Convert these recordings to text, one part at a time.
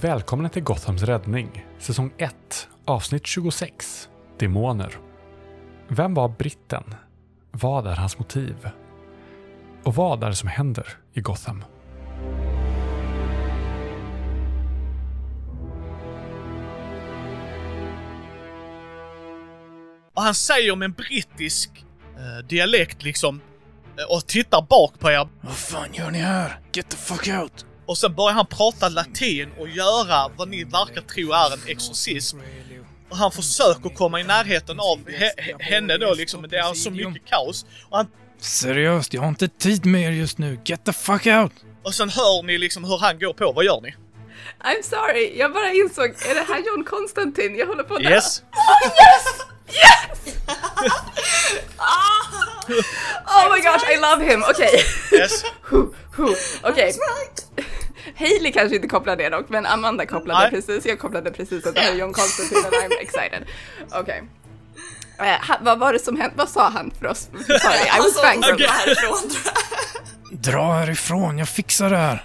Välkomna till Gothams räddning, säsong 1, avsnitt 26, Demoner. Vem var britten? Vad är hans motiv? Och vad är det som händer i Gotham? Och han säger med en brittisk eh, dialekt liksom eh, och tittar bak på er Vad fan gör ni här? Get the fuck out! Och sen börjar han prata latin och göra vad ni verkar tro är en exorcism. Och han försöker komma i närheten av he- he- henne då liksom, men det är så mycket kaos. Och, han, Seriöst, jag har inte tid med er just nu. Get the fuck out! och sen hör ni liksom hur han går på. Vad gör ni? I'm sorry, jag bara insåg, är det här John Konstantin? Jag håller på att dö. Yes? Oh my gosh, I love him! Okej. Yes? Hu, hu. Hailey kanske inte kopplade det dock, men Amanda kopplade Nej. precis. Jag kopplade precis att det här är John Konstantin and I'm excited. Okej. Eh, ha- vad var det som hände? Vad sa han för oss? Sorry, I was Alltså, fangirl. gå härifrån. Dra härifrån, jag fixar det här.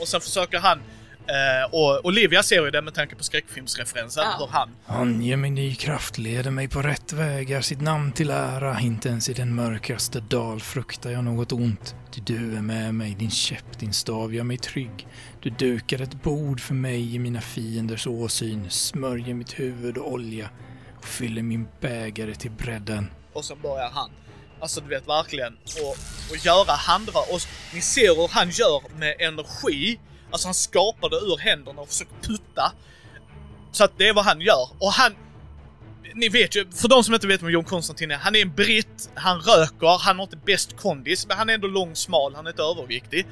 Och sen försöker han, eh, och Olivia ser ju det med tanke på skräckfilmsreferensen, Ja. hur han Han ger mig ny kraft, leder mig på rätt vägar, sitt namn till ära. Inte ens i den mörkaste dal fruktar jag något ont. Ty du är med mig, din käpp, din stav gör mig trygg. Du dukar ett bord för mig i mina fienders åsyn, smörjer mitt huvud och olja och fyller min bägare till bredden. och sen börjar han. Alltså du vet verkligen och, och göra handrör. Och ni ser hur han gör med energi. Alltså han skapar det ur händerna och försöker putta. Så att det är vad han gör. Och han... Ni vet ju, för de som inte vet vem John Konstantin är, han är en britt, han röker, han har inte bäst kondis, men han är ändå lång, smal, han är inte överviktig.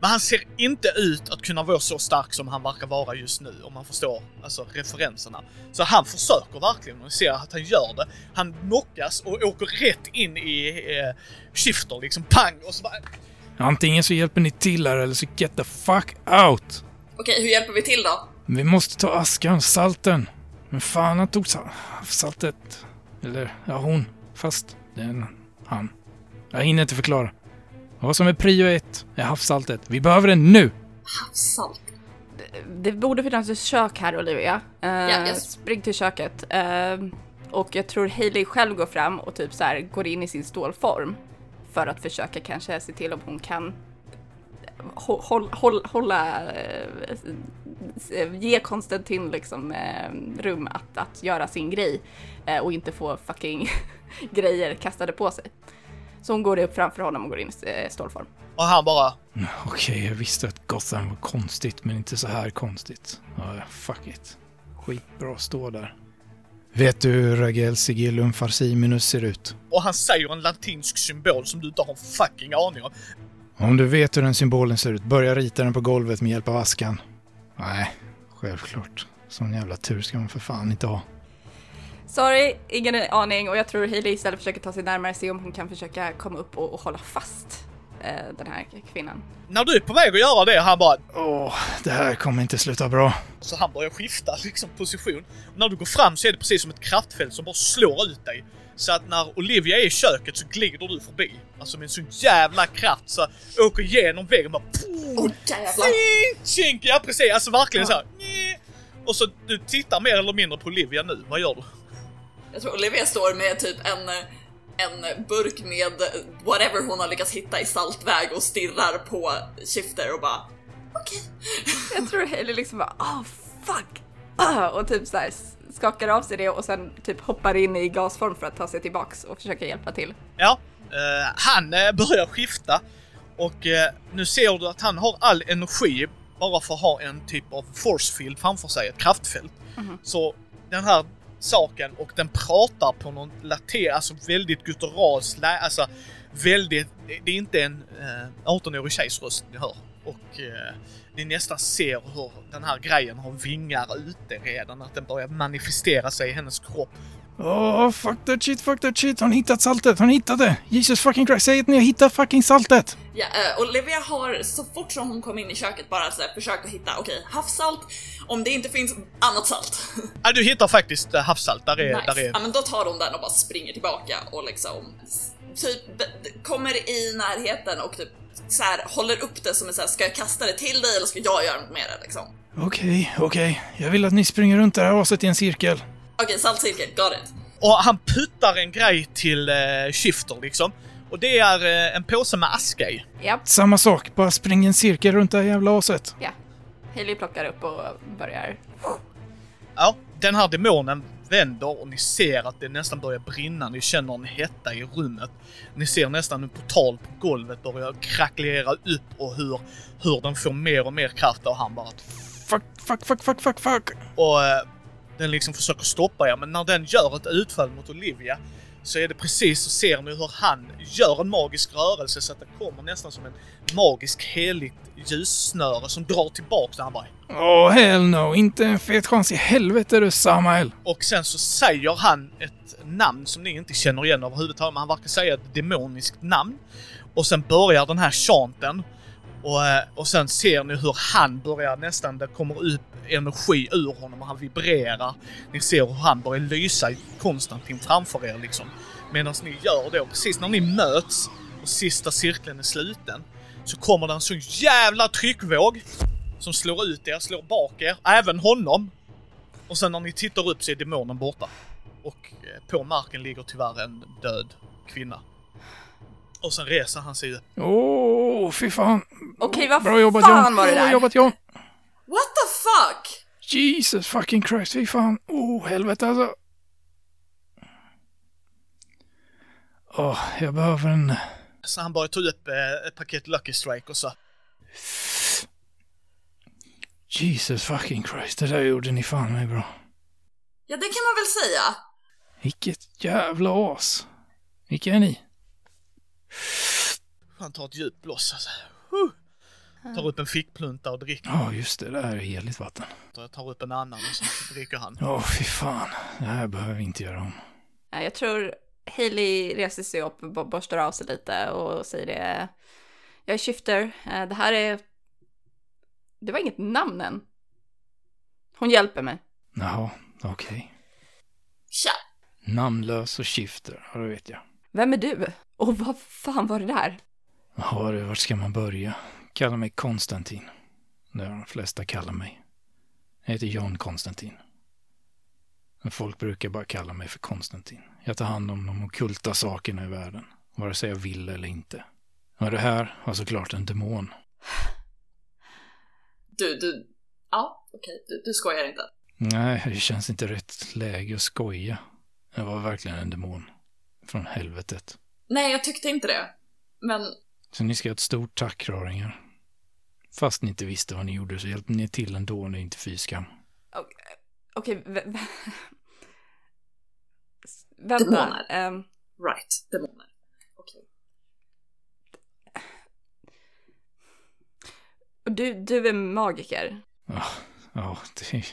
Men han ser inte ut att kunna vara så stark som han verkar vara just nu, om man förstår alltså, referenserna. Så han försöker verkligen och ni ser att han gör det. Han knockas och åker rätt in i eh, shifter liksom, pang! Och så bara... Antingen så hjälper ni till här eller så get the fuck out! Okej, hur hjälper vi till då? Vi måste ta askan, salten. Men fan, han tog sal- saltet. Eller, ja hon. Fast, den, han. Jag hinner inte förklara. Vad som är prio ett är havssaltet. Vi behöver det nu! Havssalt. Det borde finnas ett kök här Olivia. Uh, Ja, yes. Spring till köket. Eh, och jag tror Hailey själv går fram och typ så här går in i sin stålform. För att försöka kanske se till om hon kan hå- håll, håll, hålla, eh, eh, ge Konstantin liksom eh, rum att, att göra sin grej eh, och inte få fucking grejer kastade på sig. Så hon går upp framför honom och går in i stålform. Och han bara... Okej, jag visste att Gotham var konstigt, men inte så här konstigt. Ja, fuck it. Skitbra, stå där. Vet du hur Ragel Sigillum Farsiminus ser ut? Och han säger en latinsk symbol som du inte har en fucking aning om. Om du vet hur den symbolen ser ut, börja rita den på golvet med hjälp av askan. Nej, självklart. Sån jävla tur ska man för fan inte ha. Sorry, ingen aning och jag tror Hailey istället försöker ta sig närmare se om hon kan försöka komma upp och, och hålla fast den här kvinnan. När du är på väg att göra det, han bara... Åh, det här kommer inte sluta bra. Så han börjar skifta liksom position. Och när du går fram så är det precis som ett kraftfält som bara slår ut dig. Så att när Olivia är i köket så glider du förbi. Alltså med en sån jävla kraft så åker igenom väggen bara... Åh jävlar! Tjink! Ja precis, alltså verkligen så här. Och så du tittar mer eller mindre på Olivia nu, vad gör du? Jag tror Olivia står med typ en, en burk med whatever hon har lyckats hitta i saltväg och stirrar på Shifter och bara okej. Jag tror Hailey liksom bara oh fuck! Ah, och typ så här skakar av sig det och sen typ hoppar in i gasform för att ta sig tillbaks och försöka hjälpa till. Ja, eh, han eh, börjar skifta och eh, nu ser du att han har all energi bara för att ha en typ av forcefield framför sig, ett kraftfält. Så den här saken och den pratar på någon later, alltså väldigt gutturals, alltså väldigt, det är inte en eh, 18-årig tjejs röst ni hör. Och eh, ni nästan ser hur den här grejen har vingar ute redan, att den börjar manifestera sig i hennes kropp. Åh, fuck that shit, fuck that shit. Har ni hittat saltet? Har ni hittat det? Jesus fucking Christ, säg att ni har hittat fucking saltet! Ja, eh, Olivia har så fort som hon kom in i köket bara så här, försökt att hitta, okej, havssalt, om det inte finns annat salt. Ja, du hittar faktiskt eh, havssalt, där är, nice. där är Ja men då tar hon den och bara springer tillbaka och liksom typ kommer i närheten och typ så här, håller upp det som en så här, ska jag kasta det till dig eller ska jag göra något med det liksom? Okej, okej. Jag vill att ni springer runt det här aset i en cirkel. Okej, saltcirkel, got it. Och han puttar en grej till eh, Shifter liksom. Och det är eh, en påse med aska i. Ja, Samma sak, bara spring en cirkel runt det här jävla aset. ja. Hailey plockar upp och börjar... Ja, den här demonen vänder och ni ser att det nästan börjar brinna. Ni känner en hetta i rummet. Ni ser nästan en portal på golvet börja krackelera upp och hur, hur den får mer och mer kraft och han bara... Fuck, fuck, fuck, fuck, fuck, fuck. Och eh, den liksom försöker stoppa er, men när den gör ett utfall mot Olivia så är det precis så ser ni hur han gör en magisk rörelse så att det kommer nästan som en magisk heligt ljussnöre som drar tillbaks och han bara Åh, hell no. Inte en fet chans i helvete du, Samael. Och sen så säger han ett namn som ni inte känner igen överhuvudtaget, men han verkar säga ett demoniskt namn. Och sen börjar den här chanten. Och, eh, och sen ser ni hur han börjar nästan, det kommer upp energi ur honom och han vibrerar. Ni ser hur han börjar lysa i Konstantin framför er liksom. Medan ni gör det och precis när ni möts och sista cirkeln är sluten så kommer det en sån jävla tryckvåg som slår ut er, slår bak er, även honom. Och sen när ni tittar upp så är demonen borta. Och eh, på marken ligger tyvärr en död kvinna. Och sen reser han sig upp. Åh, fy fan. Okej, vad Bra jobbat fan John. var det Bra där? jobbat John. What the fuck? Jesus fucking Christ, fy fan. Åh, helvete alltså. Åh, jag behöver en... Så han bara tog upp eh, ett paket Lucky Strike och så. Jesus fucking Christ, det där gjorde ni fan mig bra. Ja, det kan man väl säga. Vilket jävla as. Vilka är ni? Han tar ett djupt blås alltså. Tar upp en fickplunta och dricker. Ja, just det, det här är heligt vatten. Jag tar upp en annan och så dricker han. Åh, fy fan. Det här behöver vi inte göra om. Ja, Jag tror Hailey reser sig upp, borstar av sig lite och säger det. Jag är Shifter. Eh, Det här är... Det var inget namn än. Hon hjälper mig. Jaha, okej. Tja. Namnlös och shifter, ja det vet jag. Vem är du? Och vad fan var det där? Jaha du, vart ska man börja? Kalla mig Konstantin. Det har de flesta kallar mig. Jag heter John Konstantin. Men folk brukar bara kalla mig för Konstantin. Jag tar hand om de ockulta sakerna i världen, vare sig jag vill eller inte. Och det här var såklart en demon. Du, du... Ja, okej. Du, du skojar inte. Nej, det känns inte rätt läge att skoja. Det var verkligen en demon. Från helvetet. Nej, jag tyckte inte det. Men Så ni ska ha ett stort tack, raringar. Fast ni inte visste vad ni gjorde så hjälpte ni till ändå när inte fy skam. Okej, vä- S- vänta. Demoner. ehm, right, demoner. Okej. och du, du är magiker. Ja, ja det, är-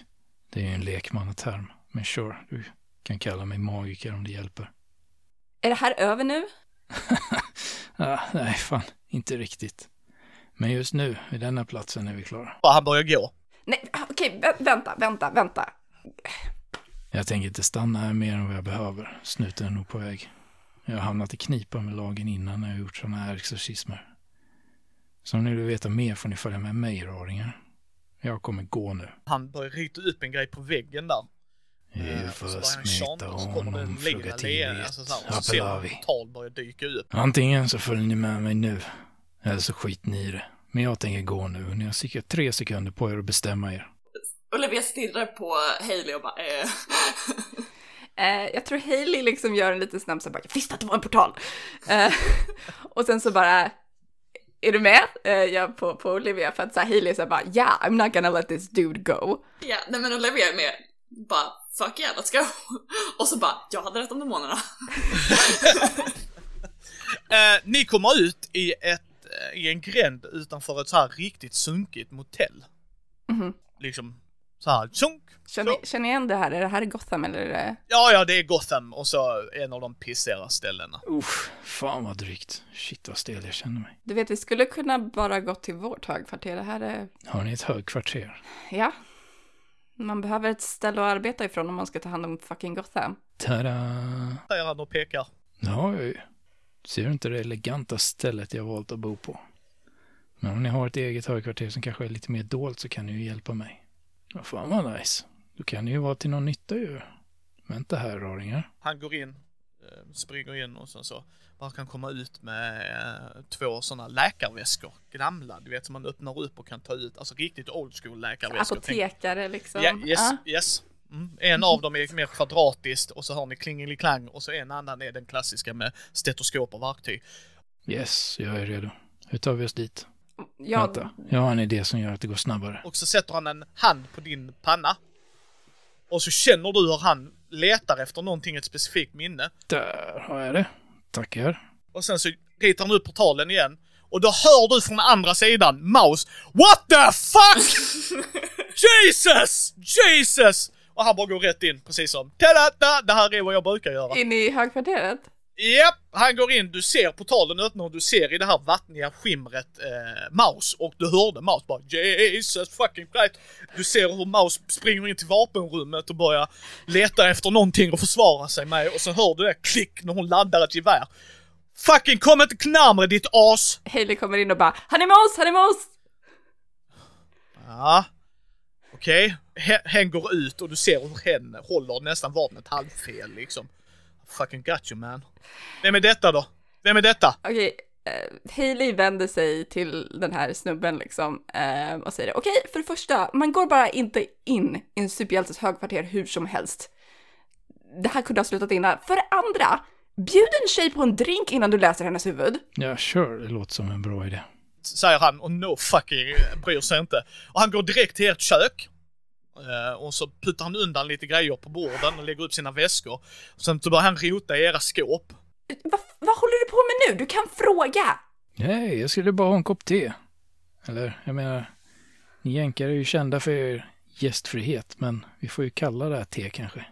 det är ju en lekmannaterm. Men sure, du kan kalla mig magiker om det hjälper. Är det här över nu? Ah, nej, fan, inte riktigt. Men just nu, vid denna platsen, är vi klara. Och han börjar gå. Nej, okej, vä- vänta, vänta, vänta. Jag tänker inte stanna här mer än vad jag behöver. Snuten är nog på väg. Jag har hamnat i knipa med lagen innan när jag har gjort sådana här exorcismer. Så om ni vill veta mer får ni följa med mig, raringar. Jag kommer gå nu. Han börjar rita upp en grej på väggen där. Och så börjar tjanta och så kommer det en lila leende. till Alltså, så här, och så ser man ett tal börja dyka upp. Antingen så följer ni med mig nu, eller så skiter ni i det. Men jag tänker gå nu och ni har cirka tre sekunder på er att bestämma er. Olivia stirrar på Hailey och bara eh. Eh, jag tror Hailey liksom gör en liten snabb så här bara, jag visste att det var en portal. Eh, och sen så bara, är du med? Eh, jag på, på Olivia för att så här, Hailey så här bara, yeah, I'm not gonna let this dude go. Ja, nej men Olivia är med. Bara, fuck yeah, let's go. Och så bara, jag hade rätt om demonerna. Eh, ni kommer ut i, ett, eh, i en gränd utanför ett så här riktigt sunkigt motell. Mhm. Liksom så här sunk. Känner, Så. känner ni igen det här? Är det här Gotham eller är det... Ja, ja, det är Gotham och så en av de pissiga ställena. Usch, fan vad drygt. Shit vad stel jag känner mig. Du vet, vi skulle kunna bara gå till vårt högkvarter. Det här är... Har ni ett högkvarter? Ja. Man behöver ett ställe att arbeta ifrån om man ska ta hand om fucking Gotham. Tada! Säger han och pekar. Det har jag ju. Ser du inte det eleganta stället jag valt att bo på? Men om ni har ett eget högkvarter som kanske är lite mer dolt så kan ni ju hjälpa mig. Vad fan vad nice. Då kan ni ju vara till någon nytta ju. Vänta här raringar. Han går in, springer in och sen så bara kan komma ut med eh, två sådana läkarväskor, gamla, du vet som man öppnar upp och kan ta ut, alltså riktigt old school läkarväskor. Apotekare liksom. Ja, yes, Ja. yes. Mm. En av dem är mer kvadratiskt och så har ni klingeliklang och så en annan är den klassiska med stetoskop och verktyg. Yes, jag är redo. Hur tar vi oss dit? Ja, Vänta, jag har en idé som gör att det går snabbare. Och så sätter han en hand på din panna. Och så känner du hur han letar efter någonting, ett specifikt minne. Där har jag det. Tackar. Och sen så ritar han upp portalen igen. Och då hör du från andra sidan Maus What the fuck! Jesus! Jesus! Och han bara går rätt in precis som! Det här är vad jag brukar göra. In i högkvarteret. Japp, han går in, du ser portalen öppna och du ser i det här vattniga skimret eh, Maus och du hörde Maus bara Jesus fucking Christ. Du ser hur Maus springer in till vapenrummet och börjar leta efter någonting att försvara sig med och så hör du det klick när hon laddar ett gevär. Fucking kom inte närmare ditt as! Hailey kommer in och bara Han är med oss, han är med oss! Ja. Okej, He- hen går ut och du ser hur hen håller nästan vapnet halvfel liksom. Fucking got you man. Vem är detta då? Vem är detta? Okej, eh, Hailey vänder sig till den här snubben liksom eh, och säger okej, för det första, man går bara inte in i en superhjältes högkvarter hur som helst. Det här kunde ha slutat innan. För det andra, bjud en tjej på en drink innan du läser hennes huvud. Ja, sure, det låter som en bra idé. säger han och no fucking bryr sig inte. Och han går direkt till ert kök. Eh, och så puttar han undan lite grejer på borden och lägger upp sina väskor. Sen så börjar han rota i era skåp. Va, vad håller du på med nu? Du kan fråga! Nej, jag skulle bara ha en kopp te. Eller, jag menar, ni jänkare är ju kända för er gästfrihet, men vi får ju kalla det här te kanske.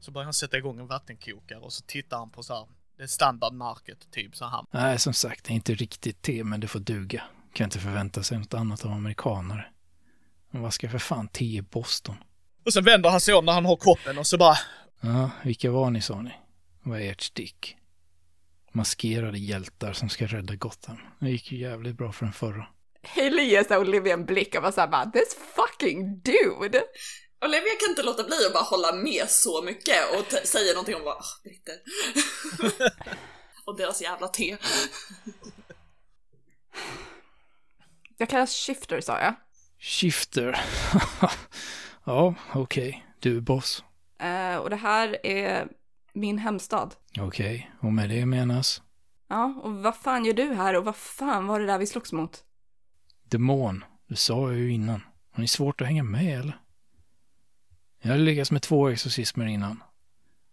Så börjar han sätta igång en vattenkokare och så tittar han på så här, det är standardmärket typ så här. Nej, som sagt, det är inte riktigt te, men det får duga. Kan inte förvänta sig något annat av amerikanare. Men vad ska för fan te i Boston? Och sen vänder han sig om när han har koppen och så bara, Ja, vilka var ni sa ni? Vad är ert stick? Maskerade hjältar som ska rädda Gotham. Det gick ju jävligt bra för den förra. Hailey ger sig Olivia en blick och var såhär bara this fucking dude! Olivia kan inte låta bli att bara hålla med så mycket och t- säga någonting om vad, oh, britter. och deras jävla te. Jag kallas Shifter sa jag. Shifter. ja, okej. Du är boss. Eh, och det här är min hemstad. Okej, och med det menas? Ja, och vad fan gör du här och vad fan var det där vi slogs mot? Demon. Det sa jag ju innan. Har ni svårt att hänga med eller? Jag hade lyckats med två exorcismer innan.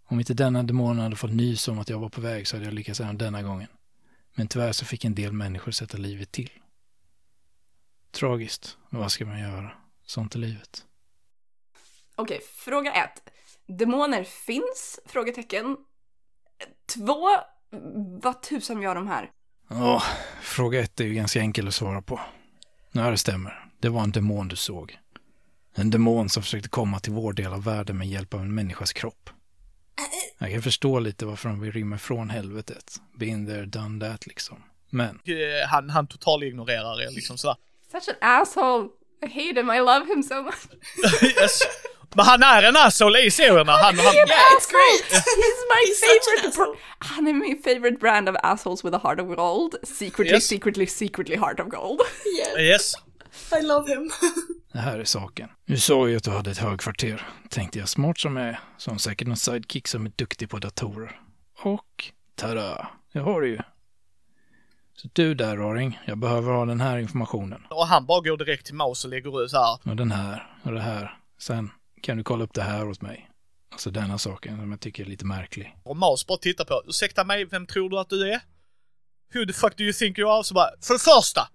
Om inte denna demon hade fått nys om att jag var på väg så hade jag lyckats även denna gången. Men tyvärr så fick en del människor sätta livet till. Tragiskt, men vad ska man göra? Sånt är livet. Okej, fråga ett. Demoner finns? Frågetecken. Två. Vad tusan gör de här? Ja, fråga ett är ju ganska enkel att svara på. Ja, det stämmer. Det var en demon du såg. En demon som försökte komma till vår del av världen med hjälp av en människas kropp. Jag kan förstå lite varför de vill rymma från helvetet. Been there, done that liksom. Men, eh, han, han total ignorerar er liksom sådär. Such an asshole. I hate him, I love him so much. yes. Men han är en asshole i serierna. Han, han, Yeah, it's great! He's my He's favorite Han är min favorite brand of assholes with a heart of gold. Secretly, Yes. secretly, secretly heart of gold. Yeah, yes. I love him. det här är saken. Nu sa ju att du hade ett högkvarter. Tänkte jag smart som jag är, så har säkert någon sidekick som är duktig på datorer. Och, tada, det har du ju. Så du där, Raring, jag behöver ha den här informationen. Och han bara går direkt till Maus och lägger ut så här. Och den här och det här. Sen kan du kolla upp det här åt mig. Alltså denna saken som jag tycker är lite märklig. Och Maus bara tittar på, ursäkta mig, vem tror du att du är? Who the fuck do you think you are? Så bara, för det första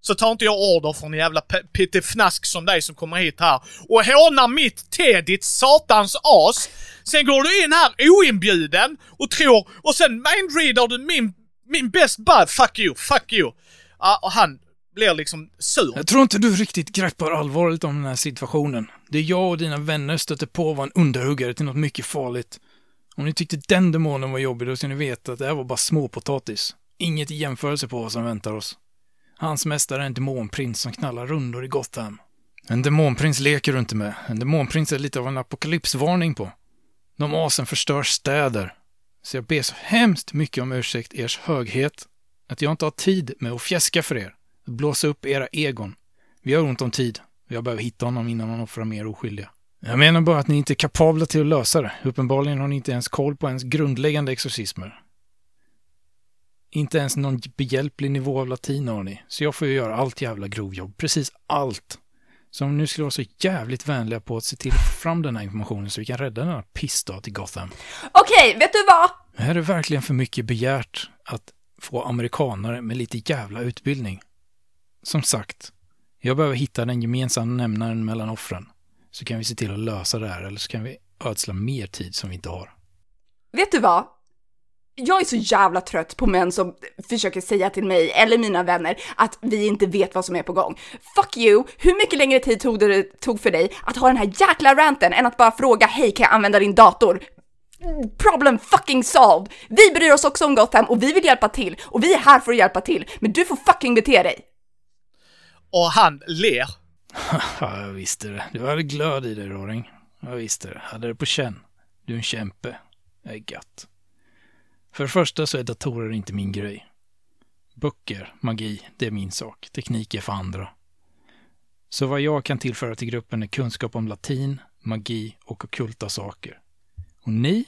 så tar inte jag order från en jävla pittefnask som dig som kommer hit här och hånar mitt te, ditt satans as. Sen går du in här oinbjuden och tror, och sen mindreadar du min, min best bud. Fuck you, fuck you. Uh, och han blir liksom sur. Jag tror inte du riktigt greppar allvaret om den här situationen. Det jag och dina vänner stötte på var en underhuggare till något mycket farligt. Om ni tyckte den demonen var jobbig, då ska ni veta att det här var bara småpotatis. Inget i jämförelse på vad som väntar oss. Hans mästare är en demonprins som knallar rundor i Gotham. En demonprins leker du inte med. En demonprins är lite av en apokalypsvarning på. De asen förstör städer. Så jag ber så hemskt mycket om ursäkt, ers höghet, att jag inte har tid med att fjäska för er. Att blåsa upp era egon. Vi har ont om tid. Jag behöver hitta honom innan han offrar mer oskyldiga. Jag menar bara att ni inte är kapabla till att lösa det. Uppenbarligen har ni inte ens koll på ens grundläggande exorcismer. Inte ens någon behjälplig nivå av latin har ni, så jag får ju göra allt jävla grovjobb. Precis allt. Så om ni nu skulle vara så jävligt vänliga på att se till att få fram den här informationen så vi kan rädda den här pissstad till Gotham. Okej, vet du vad? Är det verkligen för mycket begärt att få amerikanare med lite jävla utbildning? Som sagt, jag behöver hitta den gemensamma nämnaren mellan offren. Så kan vi se till att lösa det här, eller så kan vi ödsla mer tid som vi inte har. Vet du vad? Jag är så jävla trött på män som försöker säga till mig eller mina vänner att vi inte vet vad som är på gång. Fuck you! Hur mycket längre tid tog det tog för dig att ha den här jäkla ranten än att bara fråga hej kan jag använda din dator? Problem fucking solved! Vi bryr oss också om Gotham och vi vill hjälpa till och vi är här för att hjälpa till, men du får fucking bete dig! Och han ler. Ja, jag visste det. Du hade glöd i dig, Roring. Jag visste det. Hade det på känn. Du är en kämpe. Det är gött. För det första så är datorer inte min grej. Böcker, magi, det är min sak. Teknik är för andra. Så vad jag kan tillföra till gruppen är kunskap om latin, magi och ockulta saker. Och ni?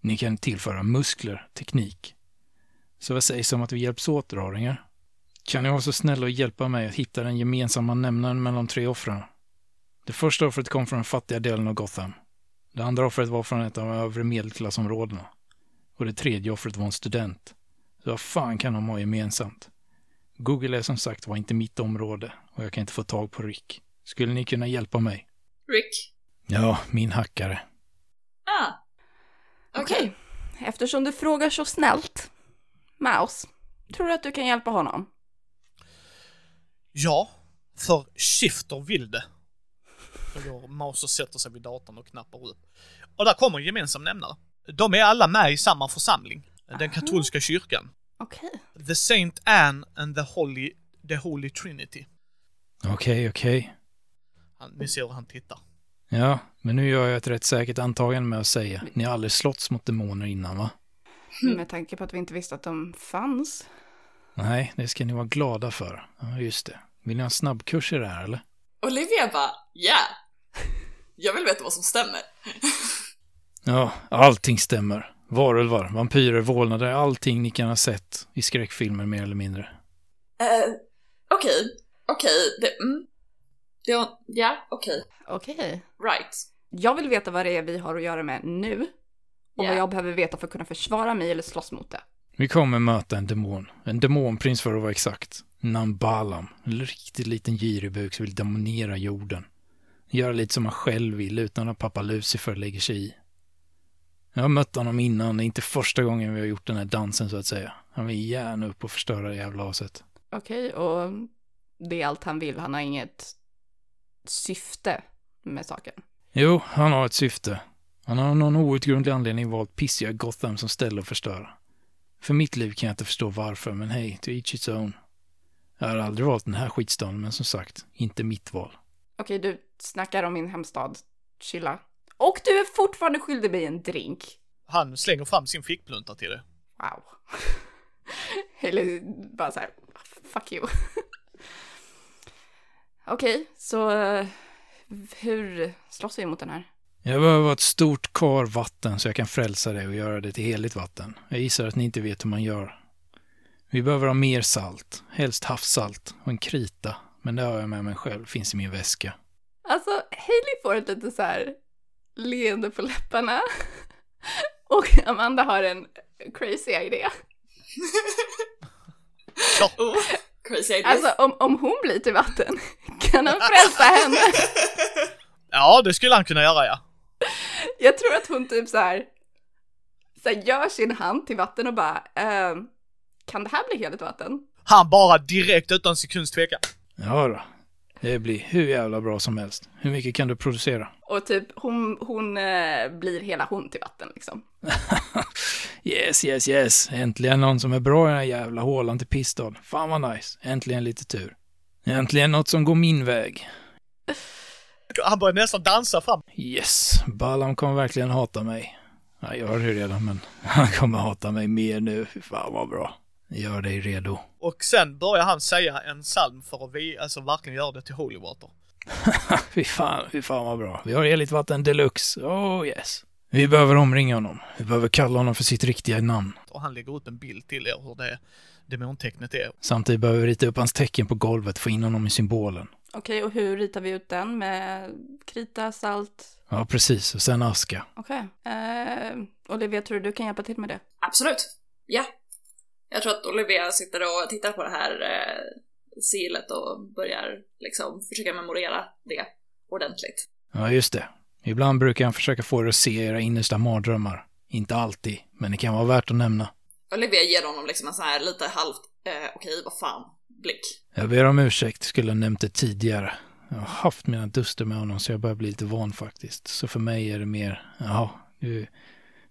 Ni kan tillföra muskler, teknik. Så vad sägs om att vi hjälps åt, raringar? Kan ni vara så snälla och hjälpa mig att hitta den gemensamma nämnaren mellan de tre offren? Det första offret kom från den fattiga delen av Gotham. Det andra offret var från ett av de övre medelklassområdena. Och det tredje offret var en student. Så vad fan kan de ha gemensamt? Google är som sagt var inte mitt område och jag kan inte få tag på Rick. Skulle ni kunna hjälpa mig? Rick? Ja, min hackare. Ah. Okej, eftersom du frågar så snällt, Mouse, tror du att du kan hjälpa honom? Ja, för Shifter vill det. Då går Maus och sätter sig vid datorn och knappar upp. Och där kommer en gemensam nämnare. De är alla med i samma församling. Den katolska kyrkan. Okej. The Saint Anne and the Holy, the Holy Trinity. Okej, okej. Han, ni ser hur han tittar. Ja, men nu gör jag ett rätt säkert antagande med att säga. Ni har aldrig slått mot demoner innan, va? Med tanke på att vi inte visste att de fanns. Nej, det ska ni vara glada för. Ja, just det. Vill ni ha en snabbkurs i det här, eller? Olivia bara, ja. Jag vill veta vad som stämmer. Ja, allting stämmer. Varulvar, vampyrer, vålnader, allting ni kan ha sett i skräckfilmer mer eller mindre. Eh, Okej, okej, det... Mm. Ja, ja, okej. Okej. Right. Jag vill veta vad det är vi har att göra med nu. Och Ja. vad jag behöver veta för att kunna försvara mig eller slåss mot det. Vi kommer möta en demon. En demonprins för att vara exakt. Nambalam. En riktigt liten giribuk som vill demonera jorden. Göra lite som han själv vill utan att pappa Lucifer lägger sig i. Jag har mött honom innan, det är inte första gången vi har gjort den här dansen så att säga. Han vill gärna upp och förstöra det jävla aset. Okej, och det är allt han vill. Han har inget syfte med saken. Jo, han har ett syfte. Han har av någon outgrundlig anledning valt pissiga Gotham som ställe att förstöra. För mitt liv kan jag inte förstå varför, men hej, to each its own. Jag har aldrig valt den här skitstaden, men som sagt, inte mitt val. Okej, du snackar om min hemstad. Chilla. Och du är fortfarande skyldig mig en drink. Han slänger fram sin fickplunta till det. Wow. Eller bara så här, fuck you. Okej, så eh, hur slåss vi mot den här? Jag behöver ett stort kar vatten så jag kan frälsa det och göra det till heligt vatten. Jag gissar att ni inte vet hur man gör. Vi behöver ha mer salt, helst havssalt och en krita. Men det har jag med mig själv, finns i min väska. Alltså, Hailey får ett lite så här leende på läpparna. Och Amanda har en crazy idé. Oh, crazy ideas. Alltså om, om hon blir till vatten, kan han frälsa henne? Ja, det skulle han kunna göra ja. Jag tror att hon typ så här, så här gör sin hand till vatten och bara, ehm, kan det här bli heligt vatten? Han bara direkt utan sekunds tvekan. Ja då. Det blir hur jävla bra som helst. Hur mycket kan du producera? Och typ hon, hon eh, blir hela hon till vatten liksom. Yes, yes, yes. Äntligen någon som är bra i den här jävla hålan till pistol. Fan vad nice. Äntligen lite tur. Äntligen något som går min väg. Han börjar nästan dansa fram. Yes, Balam kommer verkligen hata mig. Jag gör det redan, men han kommer hata mig mer nu. Fan vad bra. Gör dig redo. Och sen börjar han säga en psalm för att vi, alltså verkligen göra det till Holy Water. Fy fan, fy fan vad bra. Vi har heligt vatten deluxe. Oh yes. Vi behöver omringa honom. Vi behöver kalla honom för sitt riktiga namn. Och han lägger upp en bild till er hur det demontecknet är. Samtidigt behöver vi rita upp hans tecken på golvet, få in honom i symbolen. Okej, och hur ritar vi ut den? Med krita, salt? Ja, precis. Och sen aska. Okej. Eh, Olivia, tror du du kan hjälpa till med det? Absolut. Ja. Jag tror att Olivia sitter och tittar på det här eh, silet och börjar liksom försöka memorera det ordentligt. Ja, just det. Ibland brukar han försöka få er att se era innersta mardrömmar. Inte alltid, men det kan vara värt att nämna. Olivia ger honom liksom en sån här lite halvt, eh, okej vad fan, blick. Jag ber om ursäkt, skulle ha nämnt det tidigare. Jag har haft mina duster med honom så jag börjar bli lite van faktiskt. Så för mig är det mer, jaha, du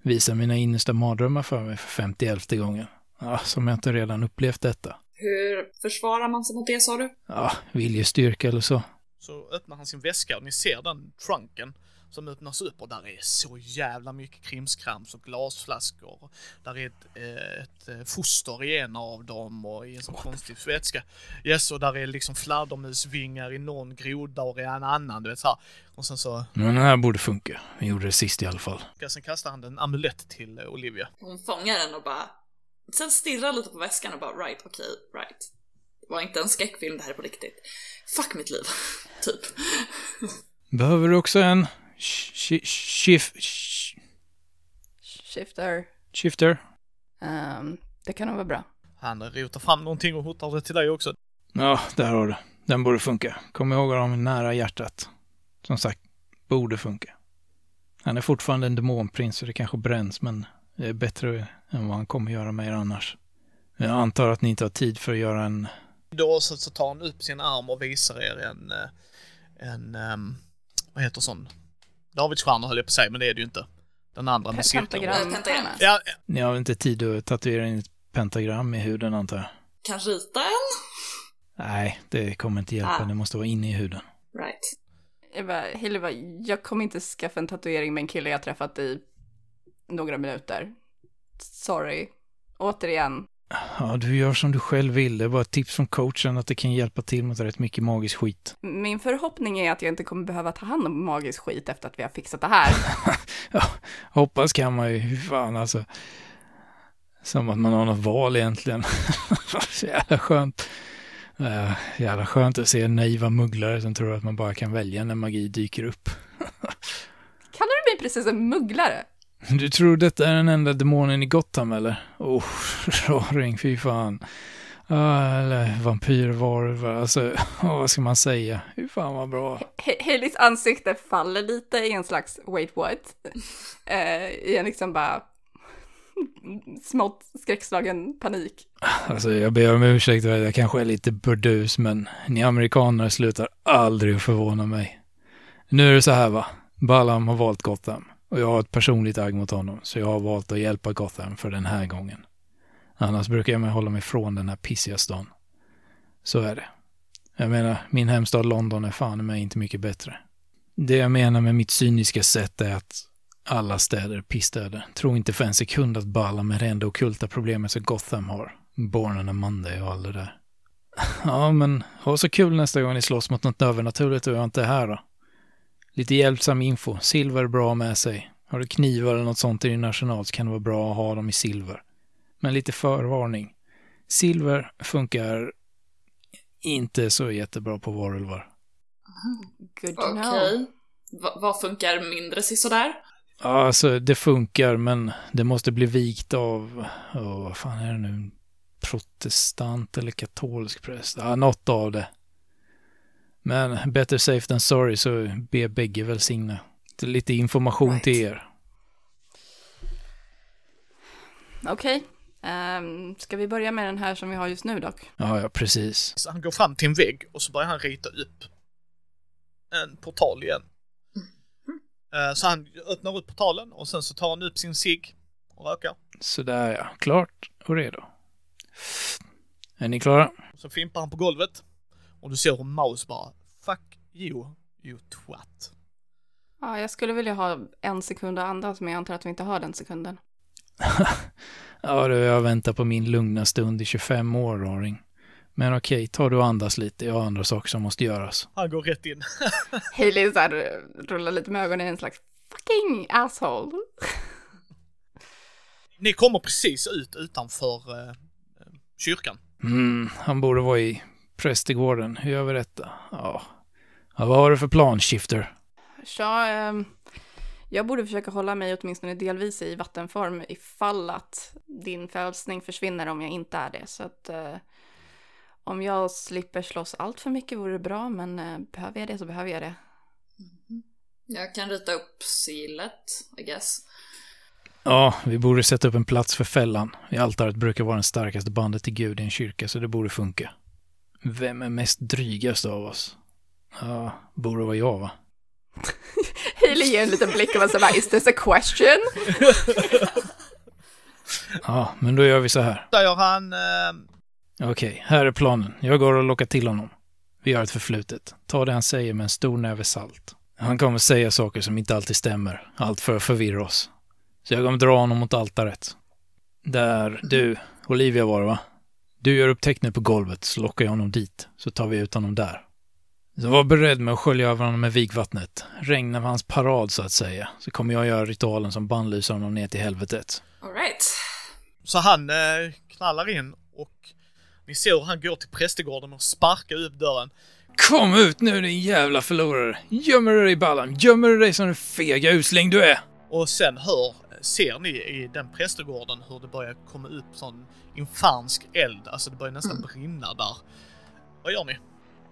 visar mina innersta mardrömmar för mig för 51 gången. Ja, som jag inte redan upplevt detta. Hur försvarar man sig mot det sa du? Ja, viljestyrka eller så. Så öppnar han sin väska och ni ser den trunken som öppnas upp och där är så jävla mycket krimskrams och glasflaskor. Där är ett, eh, ett eh, foster i en av dem och i en sån konstig vätska. Yes, och där är liksom fladdermusvingar i någon groda och i en annan, du vet så här. Och sen så, Men den här borde funka. Vi gjorde det sist i alla fall. sen kastar han en amulett till eh, Olivia. Hon fångar den och bara, sen stirrar lite på väskan och bara right, okej, right. Det var inte en skräckfilm, det här är på riktigt. Fuck mitt liv, typ. Behöver du också en sh- shift, sh- Shifter. shifter? Ehm, det kan nog vara bra. Han rotar fram någonting och hotar det till dig också. Ja, där har du. Den borde funka. Kom ihåg att ha dem nära hjärtat. Som sagt, borde funka. Han är fortfarande en demonprins så det kanske bränns, men bättre än vad han kommer göra med er annars. Jag antar att ni inte har tid för att göra en... Då så, så tar han upp sin arm och visar er en, eh, en, um, vad heter sån? Davidsstjärna höll jag på att säga, men det är det ju inte. Den andra med cirkeln. Pentagram. Pentagram. Ja, Ni har väl inte tid att tatuera in ett pentagram i huden antar jag? Kan rita en? Nej, det kommer inte hjälpa. Ah. Det måste vara inne i huden. Right. Jag bara, bara, jag kommer inte skaffa en tatuering med en kille jag träffat i några minuter. Sorry. Återigen. Ja, du gör som du själv vill. Det är bara ett tips från coachen att det kan hjälpa till mot rätt mycket magisk skit. Min förhoppning är att jag inte kommer behöva ta hand om magisk skit efter att vi har fixat det här. Ja, hoppas kan man ju. Hur fan alltså. Som att man har något val egentligen. Så jävla skönt. Uh, jävla skönt att se naiva mugglare som tror att man bara kan välja när magi dyker upp. Kallar du mig precis en mugglare? Du tror detta är den enda demonen i Gotham eller? Oh, raring, fy fan. Ah, eller vampyrvarulvar, alltså oh, vad ska man säga? Hur fan vad bra. Hellys ansikte faller lite i en slags wait what. Eh, I en liksom bara smått skräckslagen panik. Alltså jag ber om ursäkt, jag kanske är lite burdus, men ni amerikaner slutar aldrig förvåna mig. Nu är det så här va, Ballam har valt Gotham och jag har ett personligt agg mot honom, så jag har valt att hjälpa Gotham för den här gången. Annars brukar jag mig hålla mig från den här pissiga stan. Så är det. Jag menar, min hemstad London är fan i mig inte mycket bättre. Det jag menar med mitt cyniska sätt är att alla städer är pissstäder. Tro inte för en sekund att balla med det enda ockulta problemet som Gotham har. Born on a Monday och allt det där. Ja, men ha så kul nästa gång ni slåss mot något övernaturligt och jag inte är här då. Lite hjälpsam info. Silver är bra med sig. Har du knivar eller något sånt i din arsenal så kan det vara bra att ha dem i silver. Men lite förvarning. Silver funkar inte så jättebra på varulvar. Good to Okej. know. Va- vad funkar mindre sisådär? Ja, alltså det funkar, men det måste bli vikt av, oh, vad fan är det nu, protestant eller katolsk präst? Ja, något av det. Men better safe than sorry, så be bägge välsigna. Lite information Right. till er. Okej. Ehm, ska vi börja med den här som vi har just nu dock? Ja, ja, precis. Så han går fram till en vägg och så börjar han rita upp en portal igen. Eh, Så han öppnar upp portalen och sen så tar han upp sin cigg och rökar. Sådär ja, klart och redo. Är ni klara? Så fimpar han på golvet. Och du ser hur Maus bara You, you twat. Ja, jag skulle vilja ha en sekund att andas, men jag antar att vi inte har den sekunden. Ja du, jag väntar på min lugna stund i 25 år, raring. Men okej, ta du och andas lite. Jag har andra saker som måste göras. Han går rätt in. Hailey så här, rullar lite med ögonen i en slags fucking asshole. Ni kommer precis ut utanför eh, kyrkan. Mm, han borde vara i prästegården. Hur gör vi detta? Ja. Ja vad har du för plan, Shifter? Ja, ehm, jag borde försöka hålla mig åtminstone delvis i vattenform ifall att din frälsning försvinner om jag inte är det. Så att eh, om jag slipper slåss allt för mycket vore det bra, men eh, behöver jag det så behöver jag det. Jag kan rita upp sigillet, I guess. Ja, vi borde sätta upp en plats för fällan. I altaret brukar vara den starkaste bandet till Gud i en kyrka, så det borde funka. Vem är mest drygast av oss? Ja, borde vara jag, va? Hailey ger en liten blick och bara så bara, is this a question? Ja, men då gör vi så här. Säger han, eh, Okej, här är planen. Jag går och lockar till honom. Vi har ett förflutet. Ta det han säger med en stor näve salt. Han kommer säga saker som inte alltid stämmer. Allt för att förvirra oss. Så jag kommer dra honom mot altaret. Där du, Olivia var det va? Du gör upp tecknet på golvet, så lockar jag honom dit. Så tar vi ut honom där. Så var beredd med att skölja över honom med vigvattnet. Regna med hans parad så att säga. Så kommer jag göra ritualen som bannlyser honom ner till helvetet. Alright. så han eh, knallar in och ni ser hur han går till prästegården och sparkar upp dörren. Kom ut nu din jävla förlorare! Gömmer du dig i ballan? Gömmer du dig som den fega usling du är? Och sen hör, ser ni i den prästegården hur det börjar komma upp sån infansk eld. Alltså det börjar nästan brinna där. Vad gör ni?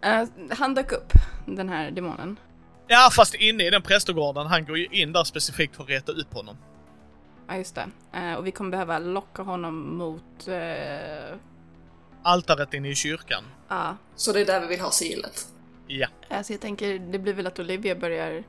Eh, han dök upp, den här demonen. Ja, fast inne i den prästegården. Han går ju in där specifikt för att reta upp honom. Ja, just det. Eh, och vi kommer behöva locka honom mot... Uh, Altaret inne i kyrkan. ja. Så det är där vi vill ha sigillet. Ja. Alltså jag tänker, det blir väl att Olivia börjar...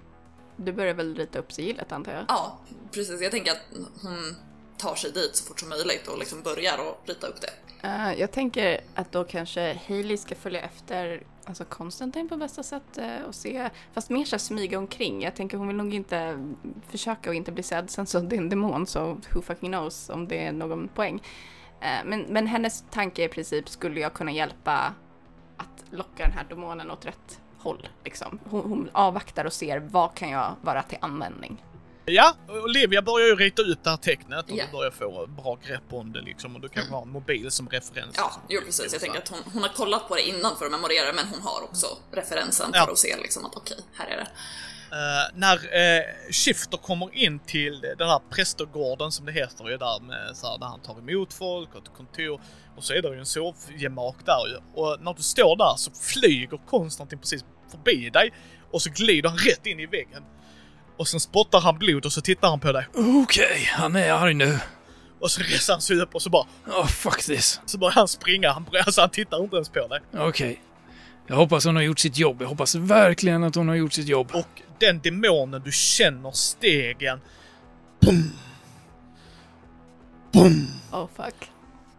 Du börjar väl rita upp sigillet antar jag? Ja, precis. Jag tänker att hon tar sig dit så fort som möjligt och liksom börjar och rita upp det. Eh, jag tänker att då kanske Hailey ska följa efter alltså Konstantin på bästa sätt eh, och se, fast mer så smyga omkring. Jag tänker hon vill nog inte försöka och inte bli sedd. Sen så det är en demon så who fucking knows om det är någon poäng. Eh, men, men hennes tanke i princip skulle jag kunna hjälpa att locka den här demonen åt rätt håll. Liksom. Hon, hon avvaktar och ser vad kan jag vara till användning. Ja, Olivia börjar ju rita ut det här tecknet och Ja. du börjar få bra grepp om det liksom och du kan ha en mobil som referens. Ja, jo precis. Jag tänker att hon, hon har kollat på det innan för att memorera men hon har också referensen Ja. för att se liksom att okej, här är det. Eh, när uh, Shifter kommer in till den här prästergården som det heter ju där med så här, där han tar emot folk och ett kontor och så är det ju en sovgemak där ju. Och när du står där så flyger Konstantin precis förbi dig och så glider han rätt in i väggen. Och sen spottar han blod och så tittar han på dig Okej, han är arg nu. och så reser han sig upp och så bara Oh, fuck this. så börjar han springa. Han, alltså, han tittar inte ens på dig. Okej. Jag hoppas hon har gjort sitt jobb. Jag hoppas verkligen att hon har gjort sitt jobb. Och den demonen, du känner stegen. Oh fuck.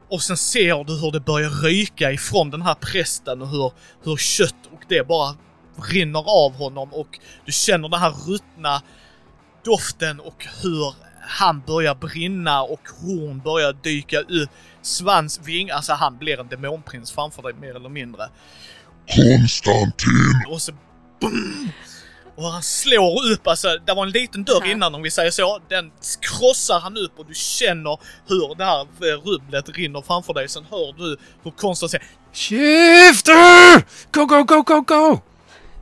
Och sen ser du hur det börjar ryka ifrån den här prästen och hur, hur kött och det bara rinner av honom och du känner den här ruttna doften och hur han börjar brinna och horn börjar dyka ut. Svans, ving, alltså han blir en demonprins framför dig mer eller mindre. Konstantin! Och så... Boom! Och han slår upp, alltså det var en liten dörr innan om vi säger så. Den krossar han upp och du känner hur det här eh, rubblet rinner framför dig. Sen hör du hur Konstantin säger Shifter! Go, go, go, go, go!